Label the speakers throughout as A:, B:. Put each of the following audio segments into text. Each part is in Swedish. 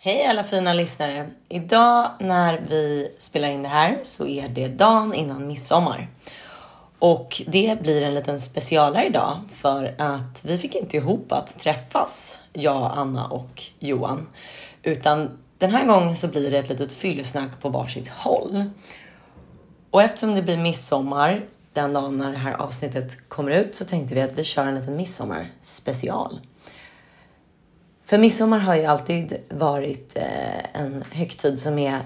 A: Hej alla fina lyssnare! Idag när vi spelar in det här så är det dagen innan midsommar. Och det blir en liten specialare idag för att vi fick inte ihop att träffas, jag, Anna och Johan. Utan den här gången så blir det ett litet fyllesnack på varsitt håll. Och eftersom det blir midsommar den dagen när det här avsnittet kommer ut så tänkte vi att vi kör en liten midsommar special. För midsommar har ju alltid varit eh, en högtid som är,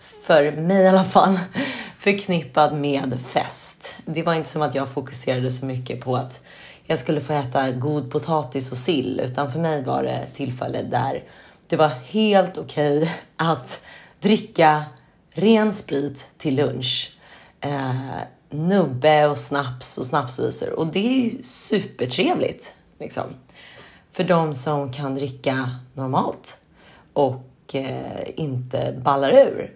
A: för mig i alla fall, förknippad med fest. Det var inte som att jag fokuserade så mycket på att jag skulle få äta god potatis och sill, utan för mig var det tillfälle där det var helt okej okay att dricka ren sprit till lunch. Eh, nubbe och snaps och snapsvisor och det är ju supertrevligt liksom för de som kan dricka normalt och eh, inte ballar ur.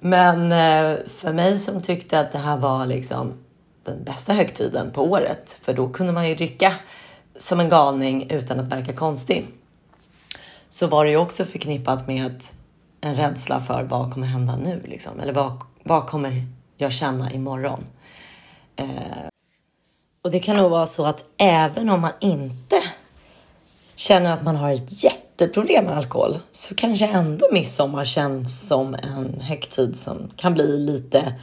A: Men eh, för mig som tyckte att det här var liksom den bästa högtiden på året, för då kunde man ju dricka som en galning utan att verka konstig. Så var det ju också förknippat med en rädsla för vad kommer hända nu liksom? Eller vad, vad kommer jag känna imorgon? Eh, och det kan nog vara så att även om man inte känner att man har ett jätteproblem med alkohol så kanske ändå midsommar känns som en högtid som kan bli lite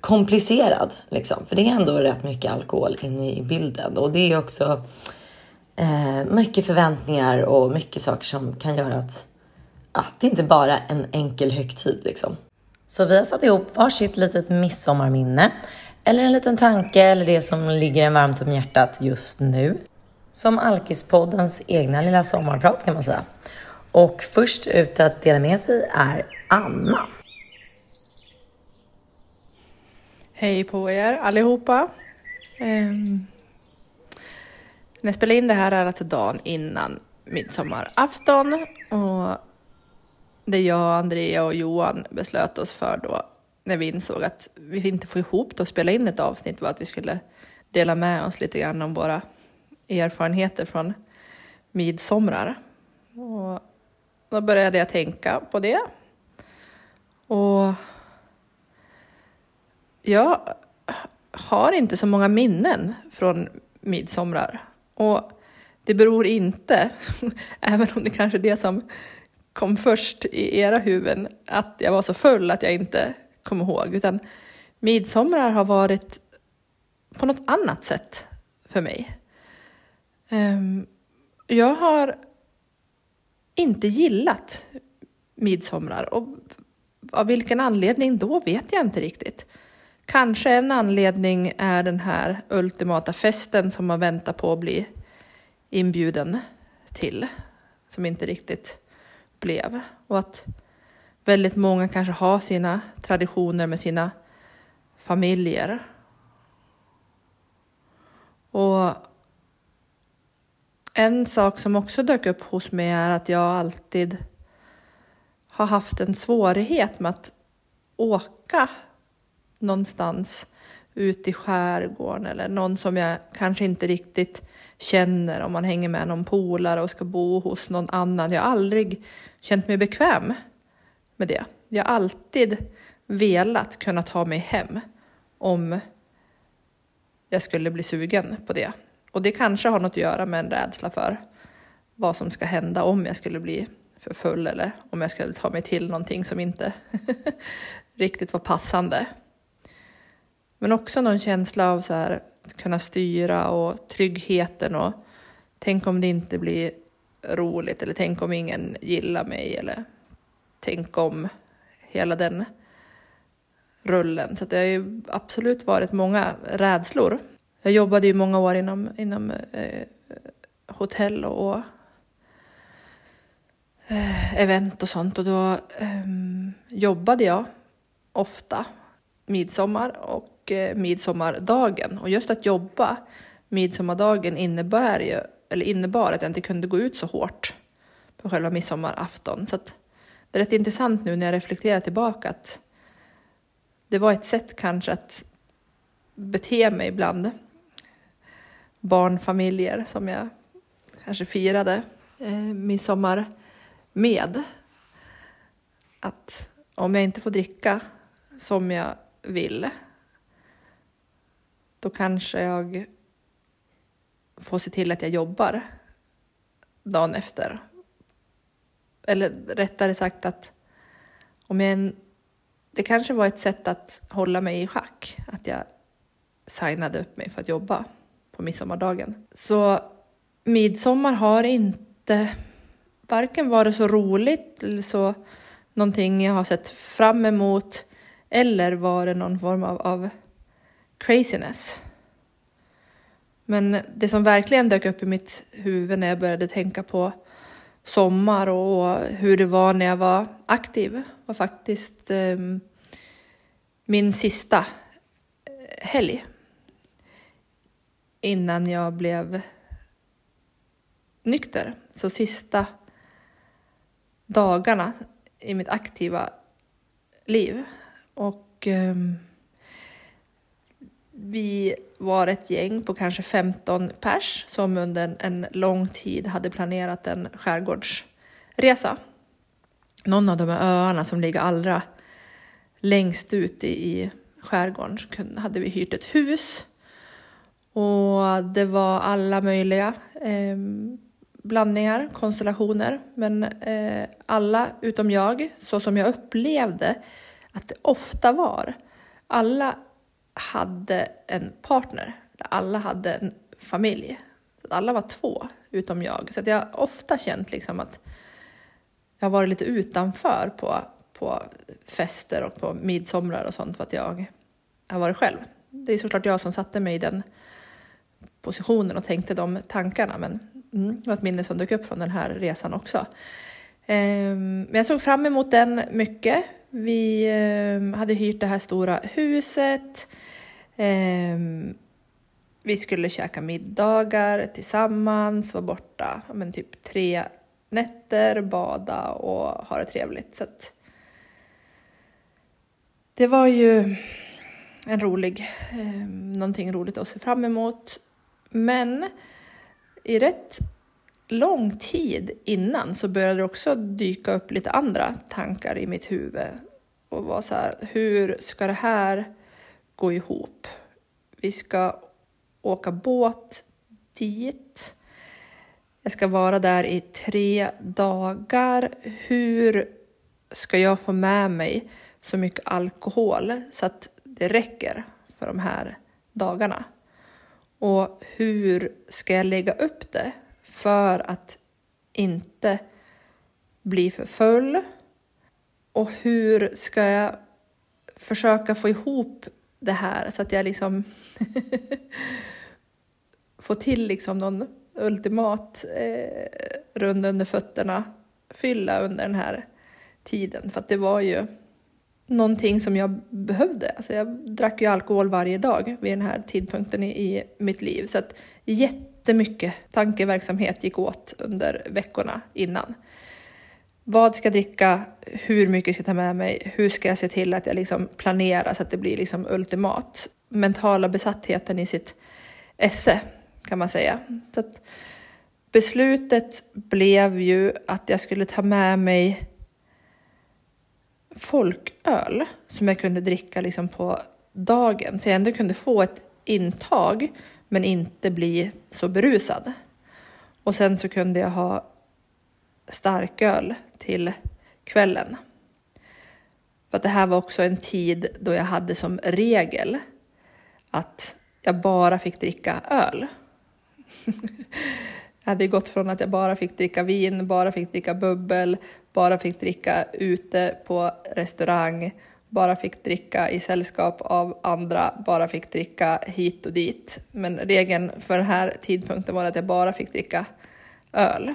A: komplicerad. Liksom. För det är ändå rätt mycket alkohol inne i bilden och det är också eh, mycket förväntningar och mycket saker som kan göra att ah, det är inte bara en enkel högtid. Liksom. Så vi har satt ihop varsitt litet midsommarminne eller en liten tanke eller det som ligger en varmt om hjärtat just nu som Alkispoddens egna lilla sommarprat kan man säga. Och först ut att dela med sig är Anna.
B: Hej på er allihopa. Um, när jag spelar in det här är alltså dagen innan midsommarafton och det jag, Andrea och Johan beslöt oss för då när vi insåg att vi inte får ihop det och spela in ett avsnitt var att vi skulle dela med oss lite grann om våra erfarenheter från midsomrar. Och då började jag tänka på det. Och jag har inte så många minnen från midsomrar. Och det beror inte, även om det kanske är det som kom först i era huvuden, att jag var så full att jag inte kom ihåg, utan midsomrar har varit på något annat sätt för mig. Ehm, jag har inte gillat midsomrar och av vilken anledning då vet jag inte riktigt. Kanske en anledning är den här ultimata festen som man väntar på att bli inbjuden till, som inte riktigt blev. Och att väldigt många kanske har sina traditioner med sina familjer. Och en sak som också dök upp hos mig är att jag alltid har haft en svårighet med att åka någonstans ut i skärgården eller någon som jag kanske inte riktigt känner om man hänger med någon polare och ska bo hos någon annan. Jag har aldrig känt mig bekväm med det. Jag har alltid velat kunna ta mig hem om jag skulle bli sugen på det. Och det kanske har något att göra med en rädsla för vad som ska hända om jag skulle bli för full eller om jag skulle ta mig till någonting som inte riktigt var passande. Men också någon känsla av så här, att kunna styra och tryggheten och tänk om det inte blir roligt eller tänk om ingen gillar mig eller tänk om hela den rullen. Så det har ju absolut varit många rädslor jag jobbade ju många år inom, inom eh, hotell och eh, event och sånt och då eh, jobbade jag ofta midsommar och eh, midsommardagen. Och just att jobba midsommardagen innebär ju, eller innebar att jag inte kunde gå ut så hårt på själva midsommarafton. Så att det är rätt intressant nu när jag reflekterar tillbaka att det var ett sätt kanske att bete mig ibland barnfamiljer som jag kanske firade eh, midsommar med. att om jag inte får dricka som jag vill, då kanske jag får se till att jag jobbar dagen efter. Eller rättare sagt att om jag... Det kanske var ett sätt att hålla mig i schack, att jag signade upp mig för att jobba på midsommardagen. Så midsommar har inte varken varit så roligt eller så någonting jag har sett fram emot eller varit någon form av, av craziness. Men det som verkligen dök upp i mitt huvud när jag började tänka på sommar och hur det var när jag var aktiv var faktiskt eh, min sista eh, helg innan jag blev nykter. Så sista dagarna i mitt aktiva liv. Och eh, vi var ett gäng på kanske 15 pers som under en lång tid hade planerat en skärgårdsresa. Någon av de här öarna som ligger allra längst ut i skärgården hade vi hyrt ett hus. Och det var alla möjliga eh, blandningar, konstellationer. Men eh, alla utom jag, så som jag upplevde att det ofta var. Alla hade en partner. Alla hade en familj. Alla var två, utom jag. Så att jag har ofta känt liksom att jag har varit lite utanför på, på fester och på midsomrar och sånt för att jag har varit själv. Det är såklart jag som satte mig i den positionen och tänkte de tankarna. Men mm, det var ett minne som dök upp från den här resan också. Ehm, men jag såg fram emot den mycket. Vi ehm, hade hyrt det här stora huset. Ehm, vi skulle käka middagar tillsammans, vara borta men typ tre nätter, bada och ha det trevligt. Så det var ju en rolig, eh, någonting roligt att se fram emot. Men i rätt lång tid innan så började det också dyka upp lite andra tankar i mitt huvud och var så här, hur ska det här gå ihop? Vi ska åka båt dit. Jag ska vara där i tre dagar. Hur ska jag få med mig så mycket alkohol så att det räcker för de här dagarna? Och hur ska jag lägga upp det för att inte bli för full? Och hur ska jag försöka få ihop det här så att jag liksom får till liksom någon ultimat eh, rund under fötterna fylla under den här tiden. För att det var ju någonting som jag behövde. Alltså jag drack ju alkohol varje dag vid den här tidpunkten i, i mitt liv. Så att jättemycket tankeverksamhet gick åt under veckorna innan. Vad ska jag dricka? Hur mycket ska jag ta med mig? Hur ska jag se till att jag liksom planerar så att det blir liksom ultimat? Mentala besattheten i sitt esse kan man säga. Så beslutet blev ju att jag skulle ta med mig folköl som jag kunde dricka liksom på dagen så jag ändå kunde få ett intag men inte bli så berusad. Och sen så kunde jag ha starköl till kvällen. För att det här var också en tid då jag hade som regel att jag bara fick dricka öl. jag hade gått från att jag bara fick dricka vin, bara fick dricka bubbel, bara fick dricka ute på restaurang, bara fick dricka i sällskap av andra, bara fick dricka hit och dit. Men regeln för den här tidpunkten var att jag bara fick dricka öl.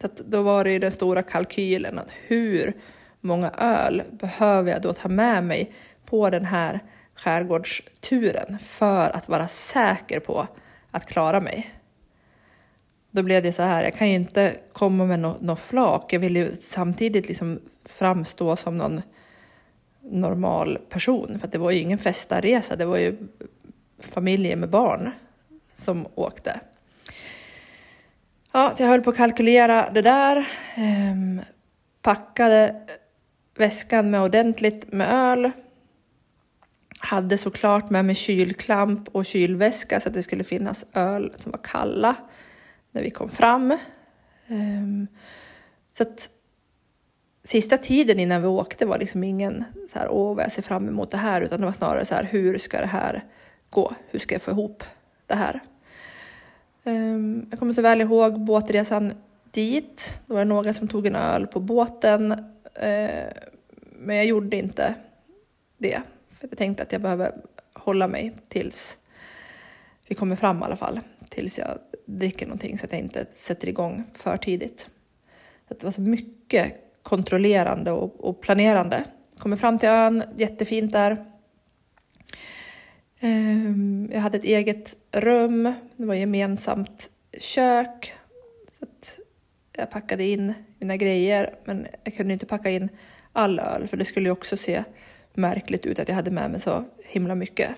B: Så då var det ju den stora kalkylen att hur många öl behöver jag då ta med mig på den här skärgårdsturen för att vara säker på att klara mig. Då blev det så här, jag kan ju inte komma med något no flak. Jag vill ju samtidigt liksom framstå som någon normal person. För det var ju ingen festarresa, det var ju familjer med barn som åkte. Ja, så jag höll på att kalkylera det där. Eh, packade väskan med ordentligt med öl. Hade såklart med mig kylklamp och kylväska så att det skulle finnas öl som var kalla när vi kom fram. Ehm, så att sista tiden innan vi åkte var liksom ingen så här, åh vad jag ser fram emot det här, utan det var snarare så här, hur ska det här gå? Hur ska jag få ihop det här? Ehm, jag kommer så väl ihåg båtresan dit. Då var det några som tog en öl på båten, ehm, men jag gjorde inte det. För jag tänkte att jag behöver hålla mig tills vi kommer fram i alla fall. Tills jag dricker någonting så att jag inte sätter igång för tidigt. Så det var så mycket kontrollerande och, och planerande. Kommer fram till ön, jättefint där. Ehm, jag hade ett eget rum, det var gemensamt kök. Så jag packade in mina grejer, men jag kunde inte packa in all öl för det skulle ju också se märkligt ut att jag hade med mig så himla mycket.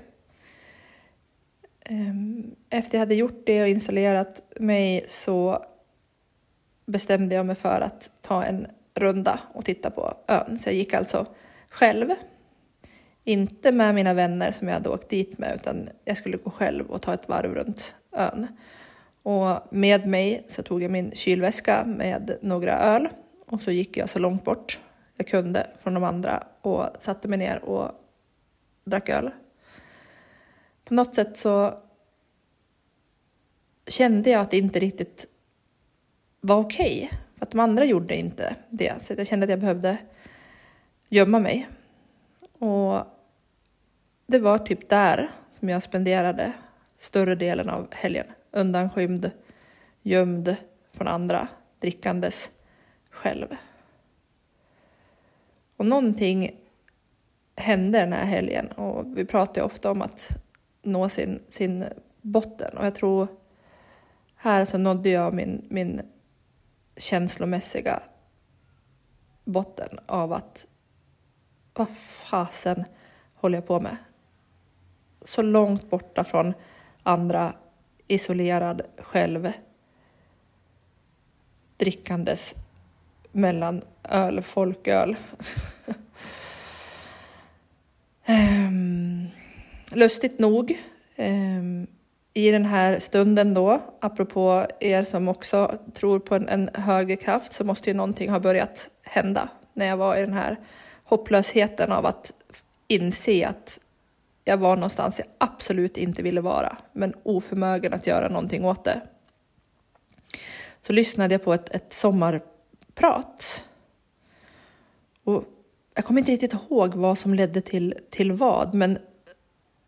B: Ehm, efter jag hade gjort det och installerat mig så bestämde jag mig för att ta en runda och titta på ön. Så jag gick alltså själv. Inte med mina vänner som jag hade åkt dit med utan jag skulle gå själv och ta ett varv runt ön. Och med mig så tog jag min kylväska med några öl och så gick jag så långt bort jag kunde från de andra och satte mig ner och drack öl. På något sätt så kände jag att det inte riktigt var okej. Okay, att de andra gjorde inte det. Så jag kände att jag behövde gömma mig. Och det var typ där som jag spenderade större delen av helgen. Undanskymd, gömd från andra, drickandes själv. Och någonting hände den här helgen och vi pratar ju ofta om att nå sin, sin botten och jag tror här så nådde jag min, min känslomässiga botten av att vad fasen håller jag på med? Så långt borta från andra, isolerad själv, drickandes mellan öl, folköl. um, lustigt nog ehm, i den här stunden då, apropå er som också tror på en, en högre kraft, så måste ju någonting ha börjat hända när jag var i den här hopplösheten av att inse att jag var någonstans jag absolut inte ville vara, men oförmögen att göra någonting åt det. Så lyssnade jag på ett, ett sommarprat. Och jag kommer inte riktigt ihåg vad som ledde till, till vad, men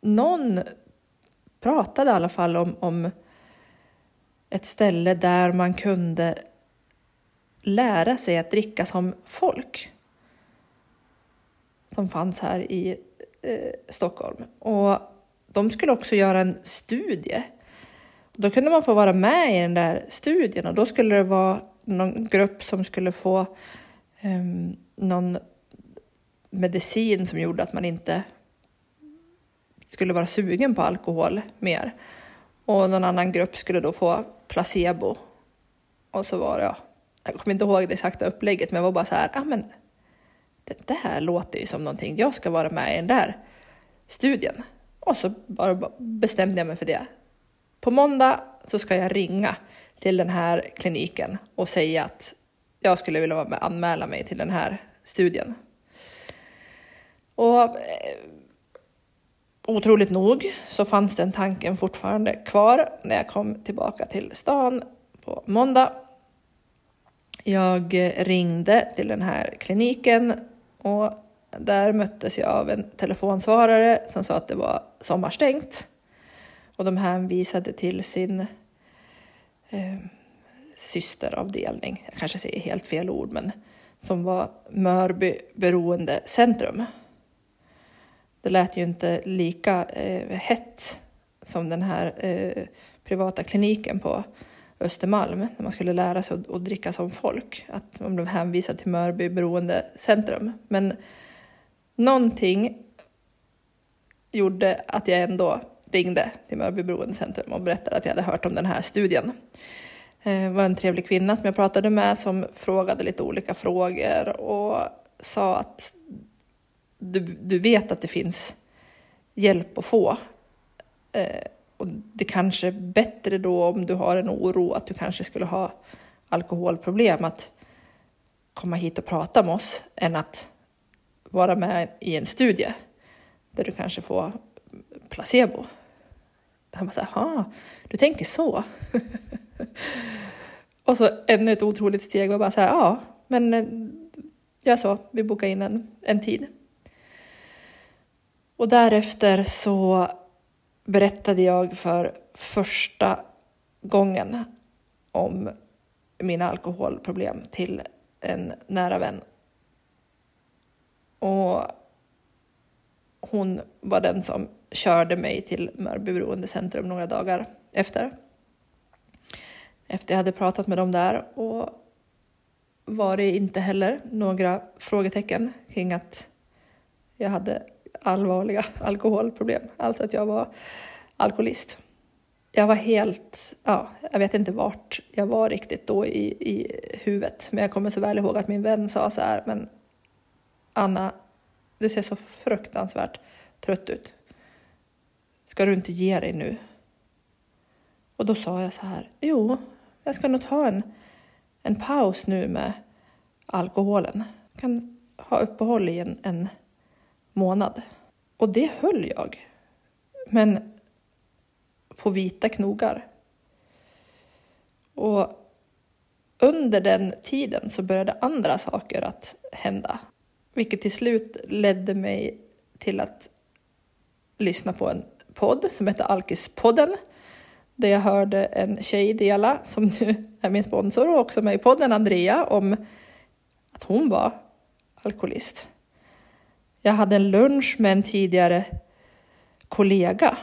B: någon pratade i alla fall om, om ett ställe där man kunde lära sig att dricka som folk. Som fanns här i eh, Stockholm. Och de skulle också göra en studie. Då kunde man få vara med i den där studien och då skulle det vara någon grupp som skulle få eh, någon medicin som gjorde att man inte skulle vara sugen på alkohol mer. Och någon annan grupp skulle då få placebo. Och så var det, ja, jag kommer inte ihåg det exakta upplägget, men jag var bara så här, ja ah, men det där låter ju som någonting, jag ska vara med i den där studien. Och så bara bestämde jag mig för det. På måndag så ska jag ringa till den här kliniken och säga att jag skulle vilja vara med, anmäla mig till den här studien. Och eh, otroligt nog så fanns den tanken fortfarande kvar när jag kom tillbaka till stan på måndag. Jag eh, ringde till den här kliniken och där möttes jag av en telefonsvarare som sa att det var sommarstängt. Och de hänvisade till sin eh, systeravdelning, jag kanske säger helt fel ord, men som var Mörby beroendecentrum det lät ju inte lika eh, hett som den här eh, privata kliniken på Östermalm när man skulle lära sig att, att dricka som folk. Att man blev hänvisad till Mörby beroendecentrum. Men någonting gjorde att jag ändå ringde till Mörby beroendecentrum och berättade att jag hade hört om den här studien. Det var en trevlig kvinna som jag pratade med som frågade lite olika frågor och sa att du, du vet att det finns hjälp att få. Eh, och det kanske är bättre då om du har en oro att du kanske skulle ha alkoholproblem att komma hit och prata med oss än att vara med i en studie där du kanske får placebo. Han bara så här, du tänker så? och så ännu ett otroligt steg och bara så här, ja, men eh, gör så, vi bokar in en, en tid. Och därefter så berättade jag för första gången om mina alkoholproblem till en nära vän. Och hon var den som körde mig till Mörby beroendecentrum några dagar efter. Efter jag hade pratat med dem där och var det inte heller några frågetecken kring att jag hade allvarliga alkoholproblem, alltså att jag var alkoholist. Jag var helt, ja, jag vet inte vart jag var riktigt då i, i huvudet, men jag kommer så väl ihåg att min vän sa så här, men Anna, du ser så fruktansvärt trött ut. Ska du inte ge dig nu? Och då sa jag så här, jo, jag ska nog ta en, en paus nu med alkoholen. Jag kan ha uppehåll i en, en månad. Och det höll jag. Men på vita knogar. Och under den tiden så började andra saker att hända. Vilket till slut ledde mig till att lyssna på en podd som heter Alkispodden. Där jag hörde en tjej dela, som nu är min sponsor och också med i podden, Andrea, om att hon var alkoholist. Jag hade en lunch med en tidigare kollega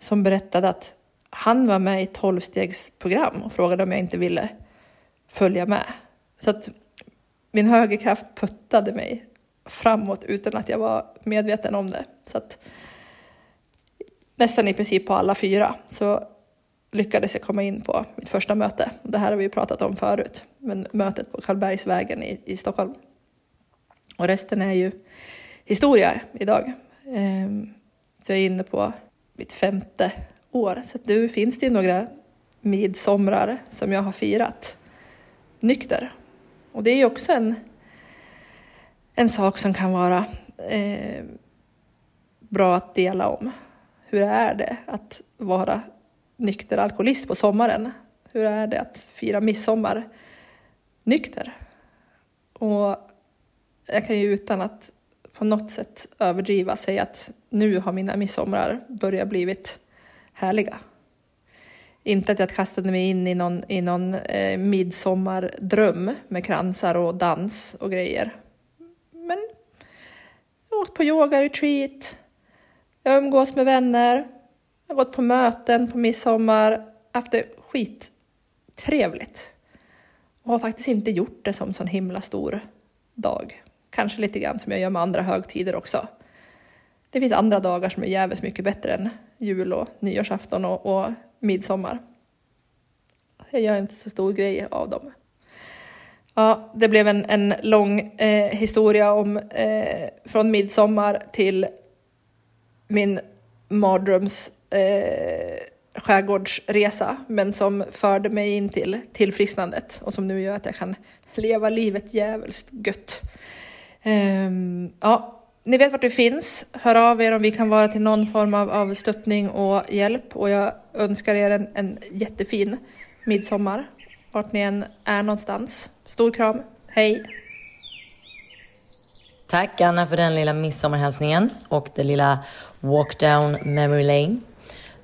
B: som berättade att han var med i ett tolvstegsprogram och frågade om jag inte ville följa med. Så att min högerkraft puttade mig framåt utan att jag var medveten om det. Så att nästan i princip på alla fyra så lyckades jag komma in på mitt första möte. Det här har vi pratat om förut, men mötet på Karlbergsvägen i, i Stockholm. Och resten är ju historia idag. Ehm, så jag är inne på mitt femte år. Så nu finns det några midsomrar som jag har firat nykter. Och det är ju också en, en sak som kan vara eh, bra att dela om. Hur är det att vara nykter alkoholist på sommaren? Hur är det att fira midsommar nykter? Och jag kan ju utan att på något sätt överdriva säga att nu har mina midsommar börjat blivit härliga. Inte att jag kastade mig in i någon, i någon eh, midsommardröm med kransar och dans och grejer. Men jag har åkt på yoga-retreat, jag umgås med vänner, jag har gått på möten på midsommar, haft det skittrevligt. Och har faktiskt inte gjort det som sån himla stor dag. Kanske lite grann som jag gör med andra högtider också. Det finns andra dagar som är jävligt mycket bättre än jul och nyårsafton och, och midsommar. Jag gör inte så stor grej av dem. Ja, det blev en, en lång eh, historia om eh, från midsommar till min mardröms eh, skärgårdsresa, men som förde mig in till tillfrisknandet och som nu gör att jag kan leva livet jävligt gött. Um, ja, ni vet vart det finns. Hör av er om vi kan vara till någon form av, av stöttning och hjälp. Och jag önskar er en, en jättefin midsommar, vart ni än är någonstans. Stor kram, hej!
A: Tack Anna för den lilla midsommarhälsningen och det lilla walk down memory lane.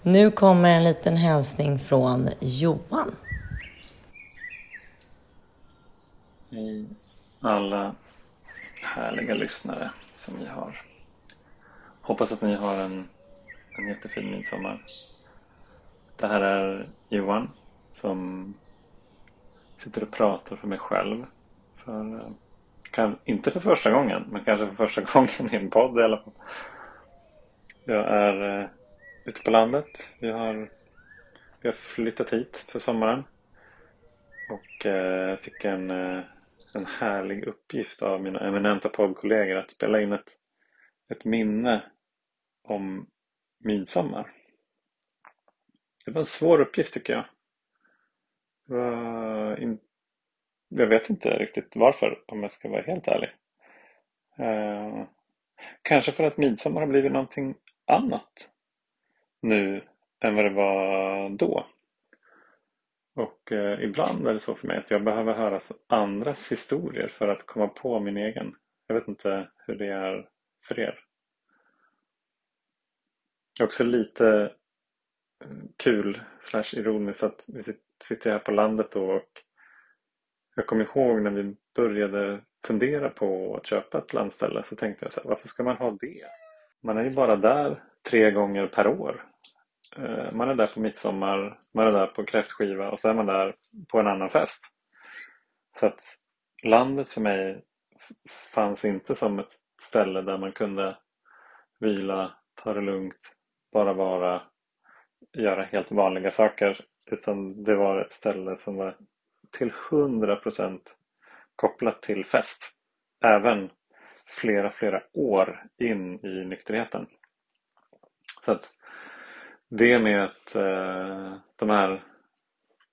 A: Nu kommer en liten hälsning från Johan.
C: Hej alla härliga lyssnare som vi har. Hoppas att ni har en, en jättefin midsommar. Det här är Johan som sitter och pratar för mig själv. För, eh, kan, inte för första gången, men kanske för första gången i en podd i alla fall. Jag är uh, ute på landet. Vi har, vi har flyttat hit för sommaren. Och uh, fick en uh, en härlig uppgift av mina eminenta poddkollegor att spela in ett, ett minne om midsommar. Det var en svår uppgift tycker jag. In... Jag vet inte riktigt varför om jag ska vara helt ärlig. Uh, kanske för att midsommar har blivit någonting annat nu än vad det var då. Och eh, ibland är det så för mig att jag behöver höra andras historier för att komma på min egen. Jag vet inte hur det är för er. Det är Också lite mm, kul slash ironiskt att vi sitter här på landet då och jag kommer ihåg när vi började fundera på att köpa ett landställe så tänkte jag så här, varför ska man ha det? Man är ju bara där tre gånger per år. Eh, man är där på midsommar, man är där på kräftskiva och så är man där på en annan fest. Så att landet för mig fanns inte som ett ställe där man kunde vila, ta det lugnt, bara vara, göra helt vanliga saker. Utan det var ett ställe som var till 100% kopplat till fest. Även flera, flera år in i nykterheten. Så att det med att eh, de här,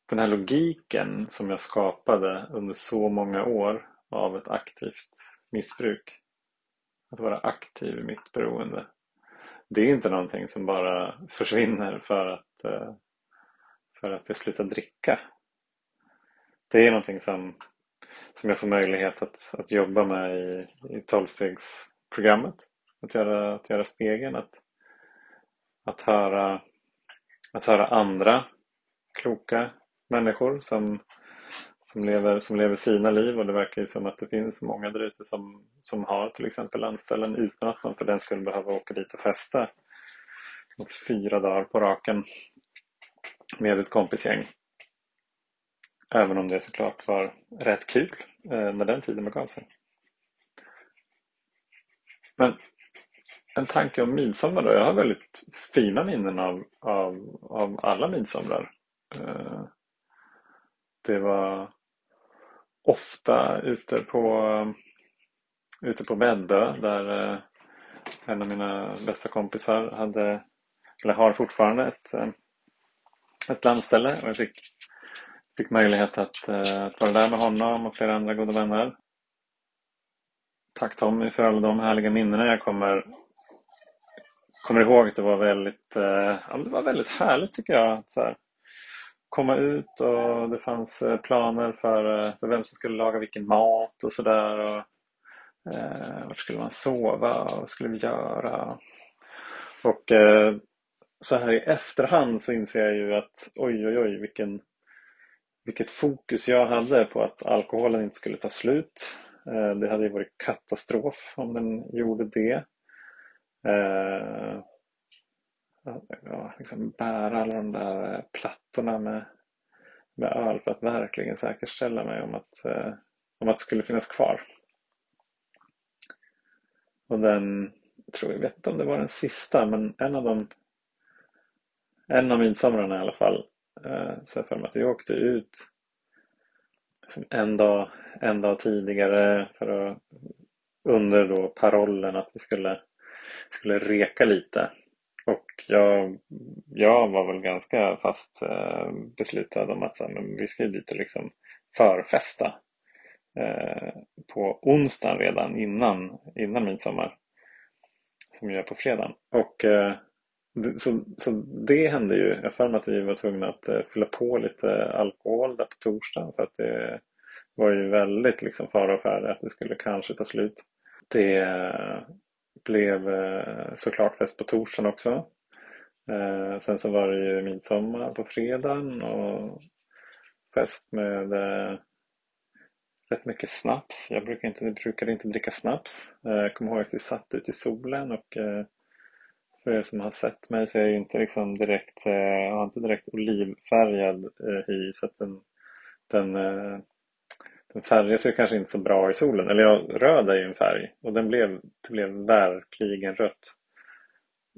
C: den här logiken som jag skapade under så många år av ett aktivt missbruk. Att vara aktiv i mitt beroende. Det är inte någonting som bara försvinner för att, eh, för att jag slutar dricka. Det är någonting som, som jag får möjlighet att, att jobba med i, i tolvstegsprogrammet. Att göra, att göra stegen, att, att höra att höra andra kloka människor som, som, lever, som lever sina liv och det verkar ju som att det finns många där ute som, som har till exempel landställen utan att man för den skulle behöva åka dit och festa fyra dagar på raken med ett kompisgäng. Även om det såklart var rätt kul eh, när den tiden begav sig. Men en tanke om midsommar då. Jag har väldigt fina minnen av, av, av alla midsomrar. Eh, det var ofta ute på, ute på Väddö där eh, en av mina bästa kompisar hade, eller har fortfarande ett, eh, ett landställe och jag fick, fick möjlighet att, att vara där med honom och flera andra goda vänner. Tack Tommy för alla de härliga minnena. Jag kommer kommer ihåg att det var väldigt, eh, ja, det var väldigt härligt tycker jag. Att så här, komma ut och det fanns eh, planer för, eh, för vem som skulle laga vilken mat och sådär. Eh, vart skulle man sova och vad skulle vi göra? Och eh, så här i efterhand så inser jag ju att oj oj oj vilken, vilket fokus jag hade på att alkoholen inte skulle ta slut. Eh, det hade ju varit katastrof om den gjorde det. Eh, ja, liksom bära alla de där eh, plattorna med, med öl för att verkligen säkerställa mig om att, eh, om att det skulle finnas kvar. Och den, jag tror jag vet inte om det var den sista, men en av de en av midsomrarna i alla fall eh, så jag för mig att vi åkte ut liksom en dag, en dag tidigare för att, under då parollen att vi skulle skulle reka lite. Och jag, jag var väl ganska fast eh, beslutad om att så här, men vi ska ju dit och liksom förfesta eh, på onsdagen redan innan, innan midsommar. Som vi gör på fredagen. Och eh, så, så det hände ju. Jag för mig att vi var tvungna att eh, fylla på lite alkohol där på torsdagen för att det var ju väldigt liksom fara och färde att det skulle kanske ta slut. Det blev eh, såklart fest på torsdagen också. Eh, sen så var det ju midsommar på fredagen och fest med eh, rätt mycket snaps. Jag brukar inte, brukade inte dricka snaps. Jag kommer ihåg att vi satt ute i solen och för er som har sett mig så är jag inte liksom direkt, jag har inte direkt olivfärgad hy så att den, den den färgas ju kanske inte så bra i solen. Eller ja, röd är ju en färg och den blev, det blev verkligen rött.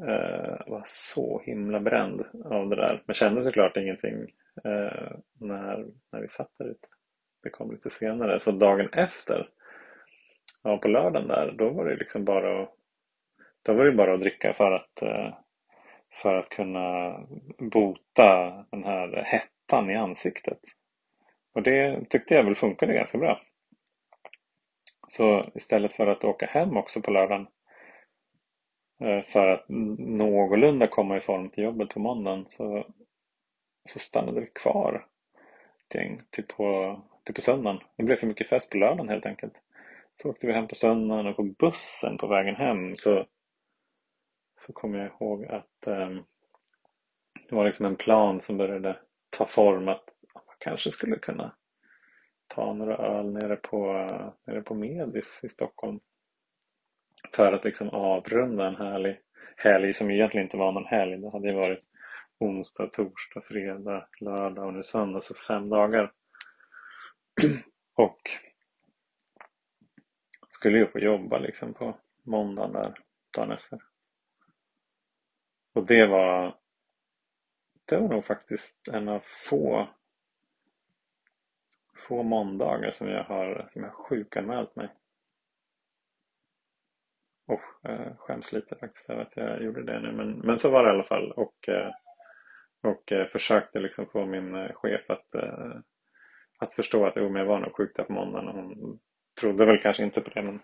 C: Eh, var så himla bränd av det där. Men kände såklart ingenting eh, när, när vi satt där ute. det kom lite senare. Så dagen efter, ja, på lördagen där, då var det liksom bara att, då var det bara att dricka för att, eh, för att kunna bota den här hettan i ansiktet. Och det tyckte jag väl funkade ganska bra. Så istället för att åka hem också på lördagen eh, för att någorlunda komma i form till jobbet på måndagen så, så stannade vi kvar till, till, på, till på söndagen. Det blev för mycket fest på lördagen helt enkelt. Så åkte vi hem på söndagen och på bussen på vägen hem så, så kom jag ihåg att um, det var liksom en plan som började ta form att kanske skulle kunna ta några öl nere på, nere på Medis i Stockholm. För att liksom avrunda en härlig helg som egentligen inte var någon helg. Det hade ju varit onsdag, torsdag, fredag, lördag och nu söndag, så fem dagar. och skulle ju få jobba liksom på måndagen där, dagen efter. Och det var det var nog faktiskt en av få få måndagar som jag har, som jag sjukanmält mig. Och eh, skäms lite faktiskt över att jag gjorde det nu men, men så var det i alla fall och, eh, och eh, försökte liksom få min eh, chef att, eh, att förstå att jo, jag var nog sjuk där på måndagen och hon trodde väl kanske inte på det men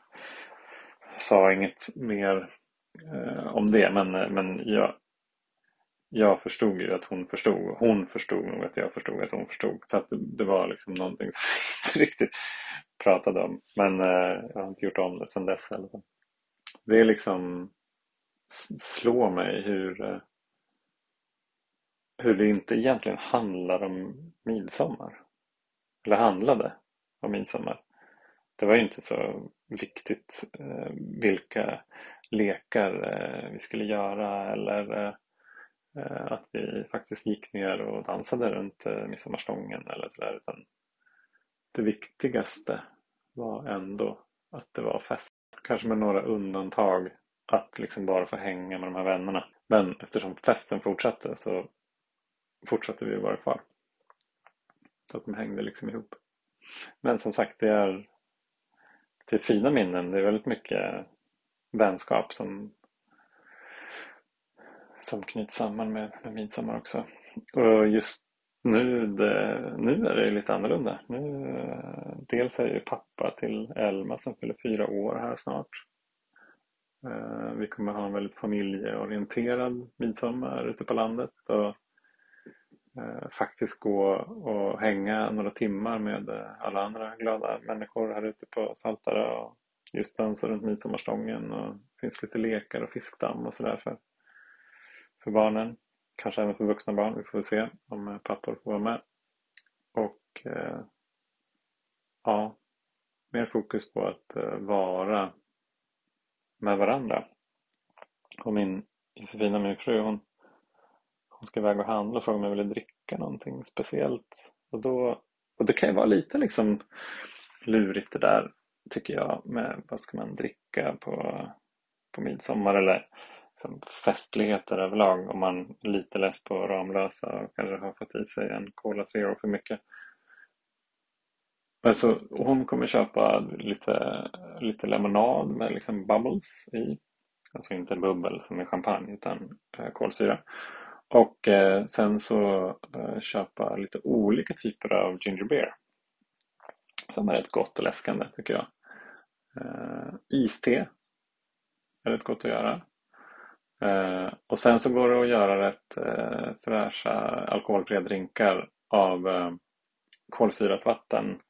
C: sa inget mer eh, om det men, eh, men jag, jag förstod ju att hon förstod. Hon förstod nog att jag förstod att hon förstod. Så att det, var liksom någonting som vi inte riktigt pratade om. Men eh, jag har inte gjort om det sedan dess. Eller. Det är liksom slår mig hur, eh, hur det inte egentligen handlar om midsommar. Eller handlade om midsommar. Det var ju inte så viktigt eh, vilka lekar eh, vi skulle göra eller Eh, Eh, att vi faktiskt gick ner och dansade runt eh, midsommarstången eller sådär. Utan det viktigaste var ändå att det var fest. Kanske med några undantag att liksom bara få hänga med de här vännerna. Men eftersom festen fortsatte så fortsatte vi vara kvar. Så att de hängde liksom ihop. Men som sagt, det är till fina minnen. Det är väldigt mycket vänskap som som knyts samman med, med midsommar också. Och just nu, det, nu är det lite annorlunda. Nu, dels är jag pappa till Elma som fyller fyra år här snart. Eh, vi kommer ha en väldigt familjeorienterad midsommar ute på landet och eh, faktiskt gå och hänga några timmar med eh, alla andra glada människor här ute på Saltare och just dansa runt midsommarstången och det finns lite lekar och fiskdamm och sådär för för barnen. Kanske även för vuxna barn. Vi får se om eh, pappor får vara med. Och eh, ja, mer fokus på att eh, vara med varandra. Och min Josefina, min fru, hon, hon ska iväg och handla och fråga om jag vill dricka någonting speciellt. Och, då, och det kan ju vara lite liksom lurigt det där tycker jag med vad ska man dricka på, på midsommar eller liksom festligheter överlag om man är lite less på Ramlösa och kanske har fått i sig en Cola Zero för mycket. Alltså, hon kommer köpa lite, lite lemonad med liksom bubbles i. Alltså inte bubbel som i champagne utan eh, kolsyra. Och eh, sen så eh, köpa lite olika typer av ginger beer. Som är rätt gott och läskande tycker jag. Eh, iste är rätt gott att göra. Eh, och sen så går det att göra rätt eh, fräscha alkoholfria drinkar av eh, kolsyrat vatten.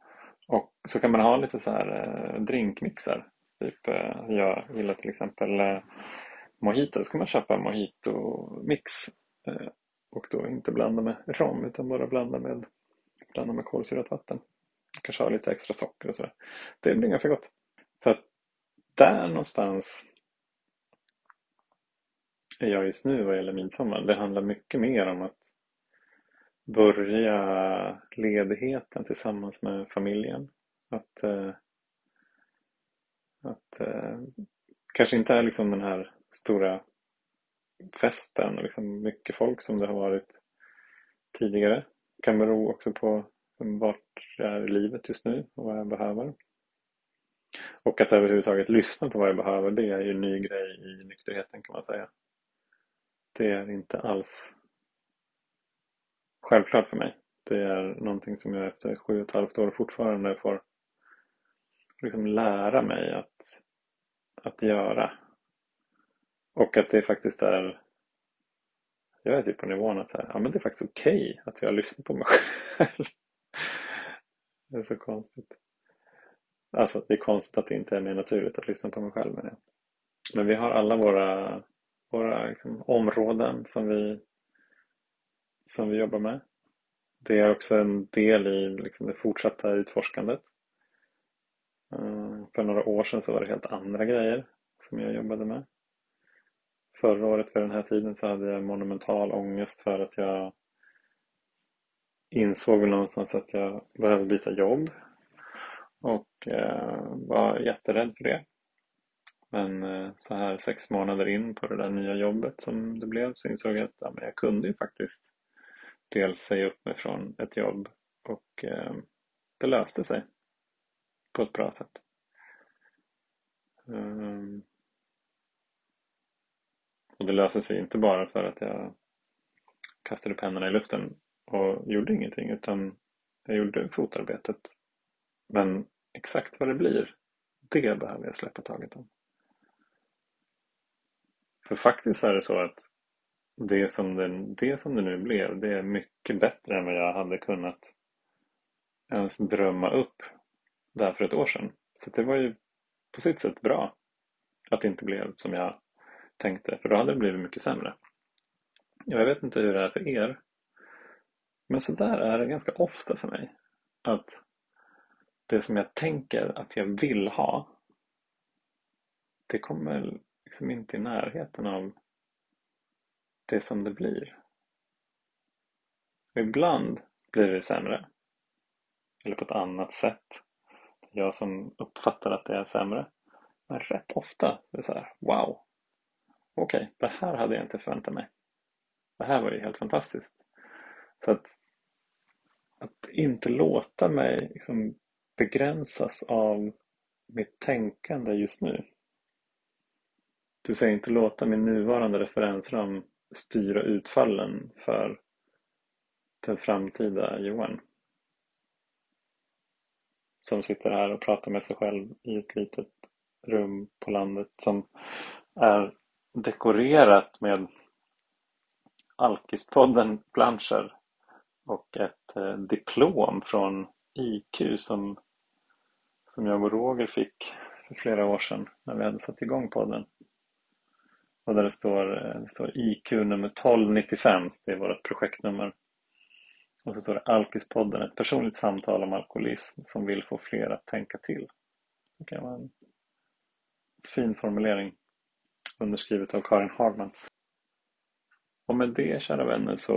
C: Och så kan man ha lite så här eh, drinkmixar. Typ, eh, jag gillar till exempel eh, mojito. Så kan man köpa mojito-mix. Eh, och då inte blanda med rom utan bara blanda med, blanda med kolsyrat vatten. Kanske ha lite extra socker och sådär. Det blir ganska gott. Så att där någonstans är jag just nu vad gäller midsommar. Det handlar mycket mer om att börja ledigheten tillsammans med familjen. Att, eh, att eh, kanske inte är liksom den här stora festen och liksom mycket folk som det har varit tidigare. Det kan bero också på vart jag är i livet just nu och vad jag behöver. Och att överhuvudtaget lyssna på vad jag behöver, det är ju en ny grej i nykterheten kan man säga. Det är inte alls självklart för mig. Det är någonting som jag efter sju och ett halvt år fortfarande får liksom lära mig att, att göra. Och att det faktiskt är jag är typ på nivån att här, ja, men det är faktiskt okej okay att jag lyssnar på mig själv. det är så konstigt. Alltså det är konstigt att det inte är mer naturligt att lyssna på mig själv Men. Men vi har alla våra, våra liksom, områden som vi, som vi jobbar med. Det är också en del i liksom, det fortsatta utforskandet. Eh, för några år sedan så var det helt andra grejer som jag jobbade med. Förra året vid den här tiden så hade jag monumental ångest för att jag insåg väl någonstans att jag behöver byta jobb och eh, var jätterädd för det. Men eh, så här sex månader in på det där nya jobbet som det blev så insåg jag att ja, men jag kunde ju faktiskt dels säga upp mig från ett jobb och eh, det löste sig på ett bra sätt. Um, och det löste sig inte bara för att jag kastade pennorna i luften och gjorde ingenting utan jag gjorde fotarbetet. Men exakt vad det blir, det behöver jag släppa taget om. För faktiskt är det så att det som det, det som det nu blev, det är mycket bättre än vad jag hade kunnat ens drömma upp där för ett år sedan. Så det var ju på sitt sätt bra att det inte blev som jag tänkte, för då hade det blivit mycket sämre. Jag vet inte hur det är för er, men så där är det ganska ofta för mig. Att det som jag tänker att jag vill ha, det kommer liksom inte i närheten av det som det blir. Och ibland blir det sämre. Eller på ett annat sätt. Jag som uppfattar att det är sämre. Men rätt ofta är det så här, wow, okej, okay, det här hade jag inte förväntat mig. Det här var ju helt fantastiskt. Så att, att inte låta mig liksom begränsas av mitt tänkande just nu. Du säger inte låta min nuvarande referensram styra utfallen för den framtida Johan. Som sitter här och pratar med sig själv i ett litet rum på landet som är dekorerat med Alkispodden planscher och ett eh, diplom från IQ som, som jag och Roger fick för flera år sedan när vi hade satt igång podden. Och där det står, eh, det står IQ nummer 1295, så det är vårt projektnummer. Och så står det Alkispodden, ett personligt samtal om alkoholism som vill få fler att tänka till. Det kan vara en fin formulering underskrivet av Karin Hagman. Och med det, kära vänner, så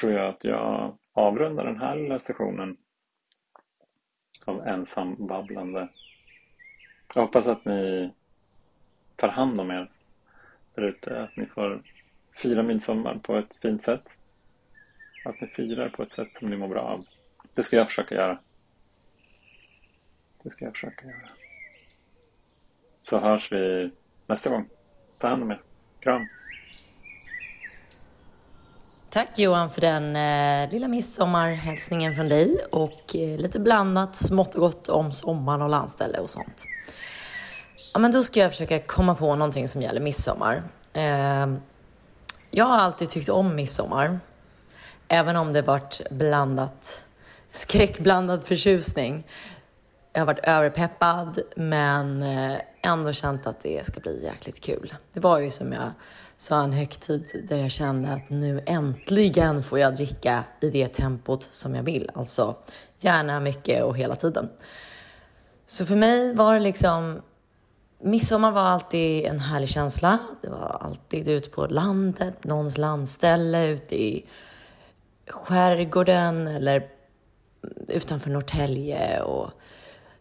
C: tror jag att jag avrundar den här lilla sessionen av ensam babblande. Jag hoppas att ni tar hand om er där ute, att ni får fira midsommar på ett fint sätt. Att ni firar på ett sätt som ni mår bra av. Det ska jag försöka göra. Det ska jag försöka göra. Så hörs vi nästa gång. Ta hand om er. Kram.
A: Tack Johan för den eh, lilla midsommarhälsningen från dig och eh, lite blandat smått och gott om sommaren och landställe och sånt. Ja, men då ska jag försöka komma på någonting som gäller midsommar. Eh, jag har alltid tyckt om midsommar, även om det varit blandat, skräckblandad förtjusning. Jag har varit överpeppad, men eh, ändå känt att det ska bli jäkligt kul. Det var ju som jag sa en högtid där jag kände att nu äntligen får jag dricka i det tempot som jag vill. Alltså gärna mycket och hela tiden. Så för mig var det liksom Midsommar var alltid en härlig känsla. Det var alltid ute på landet, någons landställe, ute i skärgården eller utanför Norrtälje. Och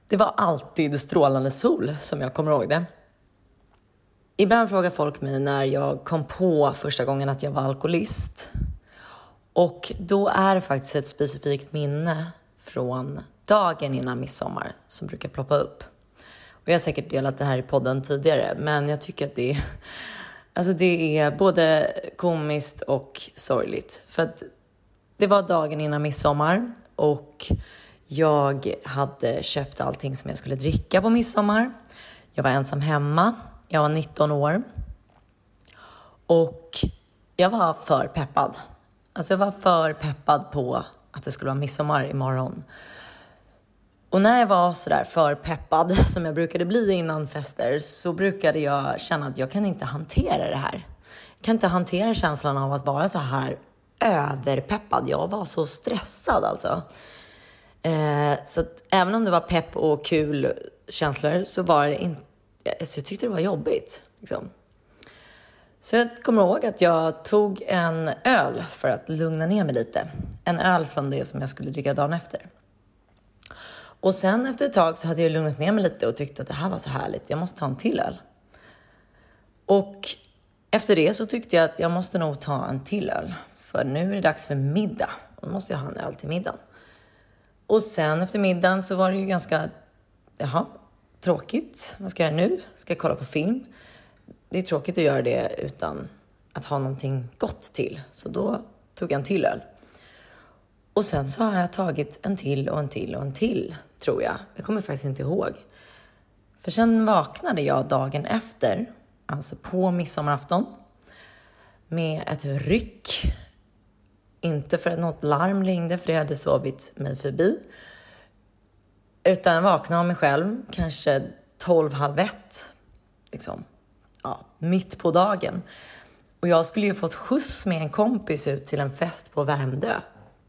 A: det var alltid strålande sol som jag kommer ihåg det. Ibland frågar folk mig när jag kom på första gången att jag var alkoholist. Och då är det faktiskt ett specifikt minne från dagen innan midsommar som brukar ploppa upp. Och jag har säkert delat det här i podden tidigare, men jag tycker att det är, alltså det är både komiskt och sorgligt. För att det var dagen innan midsommar och jag hade köpt allting som jag skulle dricka på midsommar. Jag var ensam hemma. Jag var 19 år. Och jag var för peppad. Alltså jag var för peppad på att det skulle vara midsommar imorgon. Och när jag var sådär för peppad som jag brukade bli innan fester så brukade jag känna att jag kan inte hantera det här. Jag kan inte hantera känslan av att vara så här överpeppad. Jag var så stressad alltså. Eh, så att även om det var pepp och kul känslor så var det inte, eh, jag tyckte det var jobbigt. Liksom. Så jag kommer ihåg att jag tog en öl för att lugna ner mig lite. En öl från det som jag skulle dricka dagen efter. Och sen efter ett tag så hade jag lugnat ner mig lite och tyckte att det här var så härligt. Jag måste ta en till öl. Och efter det så tyckte jag att jag måste nog ta en till öl. För nu är det dags för middag. Och då måste jag ha en öl till middagen. Och sen efter middagen så var det ju ganska, jaha, tråkigt. Vad ska jag göra nu? Ska jag kolla på film? Det är tråkigt att göra det utan att ha någonting gott till. Så då tog jag en till öl. Och sen så har jag tagit en till och en till och en till, tror jag. Jag kommer faktiskt inte ihåg. För sen vaknade jag dagen efter, alltså på midsommarafton, med ett ryck inte för att något larm ringde, för det hade sovit mig förbi. Utan jag vaknade av mig själv, kanske tolv, halv ett. Liksom. Ja, mitt på dagen. Och jag skulle ju fått skjuts med en kompis ut till en fest på Värmdö.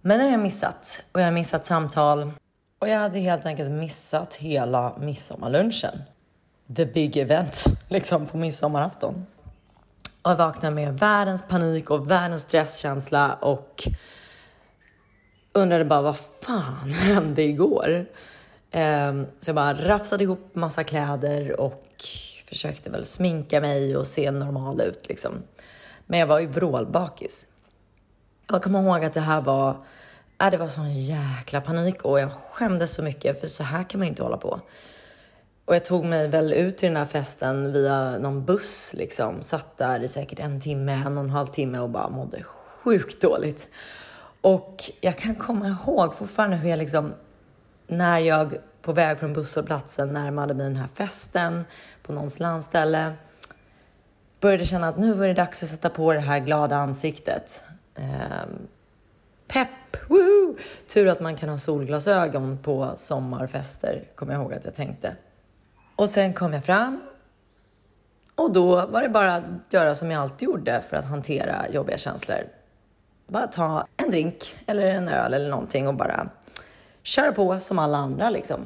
A: Men det har jag missat. Och jag har missat samtal. Och jag hade helt enkelt missat hela midsommarlunchen. The big event, liksom på midsommarafton. Och jag vaknade med världens panik och världens stresskänsla och undrade bara vad fan hände igår? Ehm, så jag bara rafsade ihop massa kläder och försökte väl sminka mig och se normal ut liksom. Men jag var ju vrålbakis. Jag kommer ihåg att det här var, äh, det var sån jäkla panik och jag skämdes så mycket för så här kan man inte hålla på. Och jag tog mig väl ut till den här festen via någon buss liksom. Satt där i säkert en timme, en och en halv timme och bara mådde sjukt dåligt. Och jag kan komma ihåg fortfarande hur jag liksom, när jag på väg från busshållplatsen närmade mig den här festen på någons landställe, började känna att nu var det dags att sätta på det här glada ansiktet. Ehm, Pepp! Woo! Tur att man kan ha solglasögon på sommarfester, kommer jag ihåg att jag tänkte. Och sen kom jag fram och då var det bara att göra som jag alltid gjorde för att hantera jobbiga känslor. Bara ta en drink eller en öl eller någonting och bara köra på som alla andra liksom.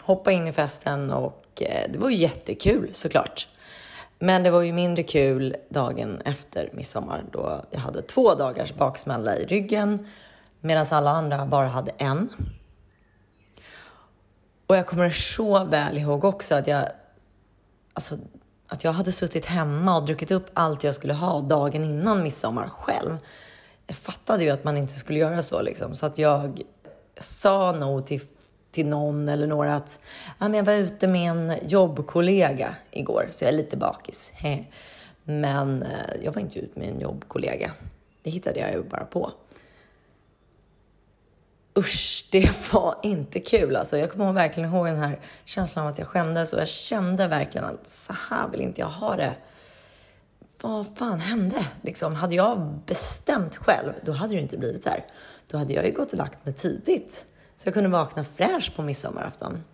A: Hoppa in i festen och eh, det var ju jättekul såklart. Men det var ju mindre kul dagen efter midsommar då jag hade två dagars baksmälla i ryggen medan alla andra bara hade en. Och jag kommer så väl ihåg också att jag, alltså, att jag hade suttit hemma och druckit upp allt jag skulle ha dagen innan midsommar själv. Jag fattade ju att man inte skulle göra så liksom, så att jag sa nog till, till någon eller några att ja, men jag var ute med en jobbkollega igår, så jag är lite bakis. Men eh, jag var inte ute med en jobbkollega. Det hittade jag ju bara på usch, det var inte kul alltså. Jag kommer verkligen ihåg den här känslan av att jag skämdes och jag kände verkligen att så här vill inte jag ha det. Vad fan hände? Liksom, hade jag bestämt själv, då hade det inte blivit så här. Då hade jag ju gått och lagt mig tidigt så jag kunde vakna fräsch på midsommarafton.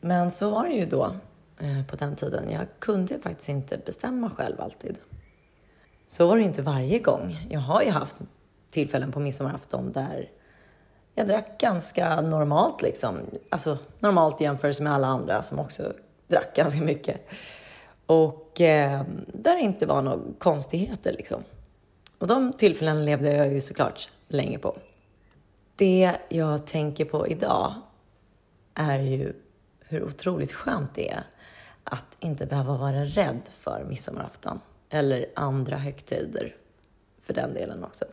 A: Men så var det ju då eh, på den tiden. Jag kunde faktiskt inte bestämma själv alltid. Så var det inte varje gång. Jag har ju haft tillfällen på midsommarafton där jag drack ganska normalt liksom. Alltså normalt i jämförelse med alla andra som också drack ganska mycket. Och eh, där det inte var några konstigheter liksom. Och de tillfällena levde jag ju såklart länge på. Det jag tänker på idag är ju hur otroligt skönt det är att inte behöva vara rädd för midsommarafton eller andra högtider för den delen också.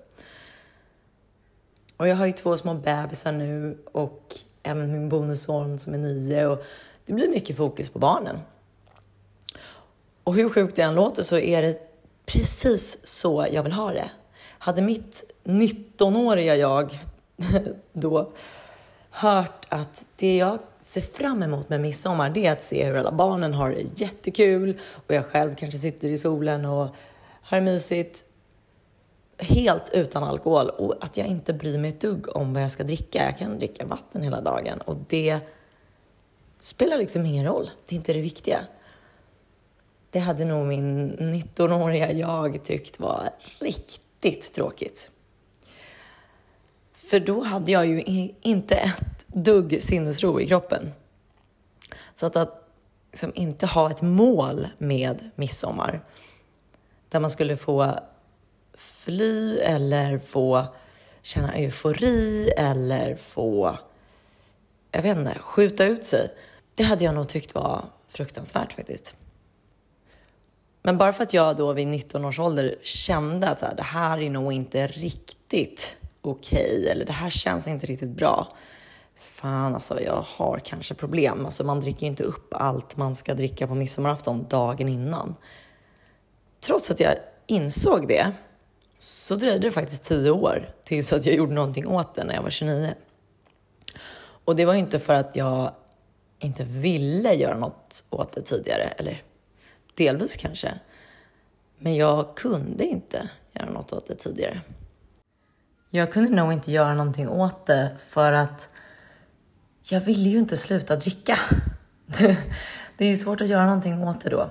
A: Och jag har ju två små bebisar nu och även min bonusson som är nio och det blir mycket fokus på barnen. Och hur sjukt det än låter så är det precis så jag vill ha det. Hade mitt 19-åriga jag då hört att det jag ser fram emot med midsommar det är att se hur alla barnen har det jättekul och jag själv kanske sitter i solen och har det mysigt helt utan alkohol och att jag inte bryr mig ett dugg om vad jag ska dricka. Jag kan dricka vatten hela dagen och det spelar liksom ingen roll. Det är inte det viktiga. Det hade nog min 19-åriga jag tyckt var riktigt tråkigt. För då hade jag ju inte ett dugg sinnesro i kroppen. Så att, att liksom inte ha ett mål med midsommar där man skulle få fly eller få känna eufori eller få, jag vet inte, skjuta ut sig. Det hade jag nog tyckt var fruktansvärt faktiskt. Men bara för att jag då vid 19 års ålder kände att så här, det här är nog inte riktigt okej okay, eller det här känns inte riktigt bra. Fan alltså, jag har kanske problem. Alltså man dricker inte upp allt man ska dricka på midsommarafton dagen innan. Trots att jag insåg det så dröjde det faktiskt tio år tills att jag gjorde någonting åt det när jag var 29. Och det var ju inte för att jag inte ville göra något åt det tidigare, eller delvis kanske. Men jag kunde inte göra något åt det tidigare. Jag kunde nog inte göra någonting åt det för att jag ville ju inte sluta dricka. Det är ju svårt att göra någonting åt det då.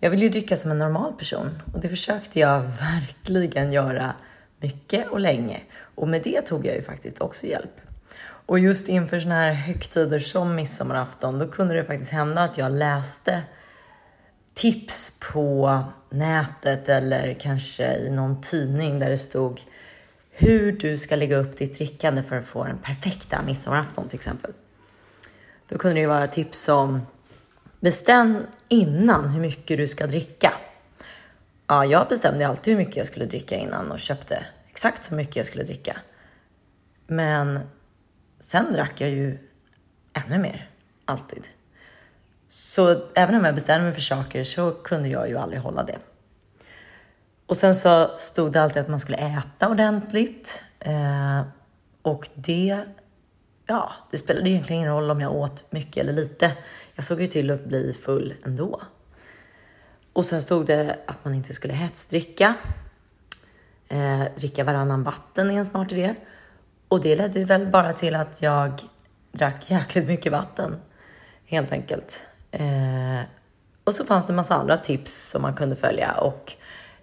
A: Jag vill ju dricka som en normal person och det försökte jag verkligen göra mycket och länge. Och med det tog jag ju faktiskt också hjälp. Och just inför sådana här högtider som midsommarafton, då kunde det faktiskt hända att jag läste tips på nätet eller kanske i någon tidning där det stod hur du ska lägga upp ditt drickande för att få den perfekta midsommarafton till exempel. Då kunde det vara tips som Bestäm innan hur mycket du ska dricka. Ja, jag bestämde alltid hur mycket jag skulle dricka innan och köpte exakt så mycket jag skulle dricka. Men sen drack jag ju ännu mer, alltid. Så även om jag bestämde mig för saker så kunde jag ju aldrig hålla det. Och sen så stod det alltid att man skulle äta ordentligt. Eh, och det, ja, det spelade egentligen ingen roll om jag åt mycket eller lite. Jag såg ju till att bli full ändå. Och sen stod det att man inte skulle hetsdricka. Eh, dricka varannan vatten är en smart idé. Och det ledde väl bara till att jag drack jäkligt mycket vatten. Helt enkelt. Eh, och så fanns det en massa andra tips som man kunde följa. Och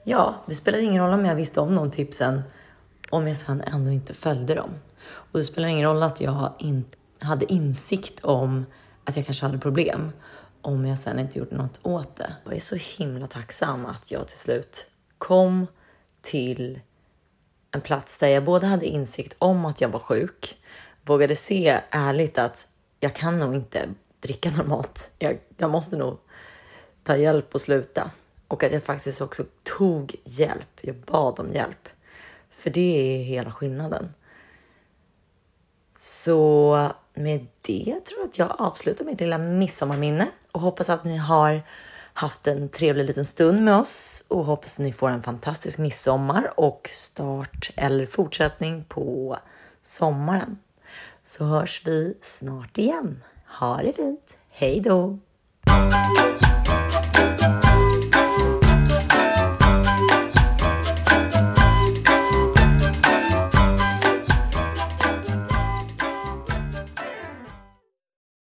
A: ja, det spelar ingen roll om jag visste om de tipsen om jag sen ändå inte följde dem. Och det spelar ingen roll att jag in, hade insikt om att jag kanske hade problem om jag sen inte gjorde något åt det. Jag är så himla tacksam att jag till slut kom till en plats där jag både hade insikt om att jag var sjuk, vågade se ärligt att jag kan nog inte dricka normalt. Jag, jag måste nog ta hjälp och sluta. Och att jag faktiskt också tog hjälp. Jag bad om hjälp. För det är hela skillnaden. Så med det tror jag att jag avslutar mitt lilla midsommarminne och hoppas att ni har haft en trevlig liten stund med oss och hoppas att ni får en fantastisk midsommar och start eller fortsättning på sommaren. Så hörs vi snart igen. Ha det fint. Hej då!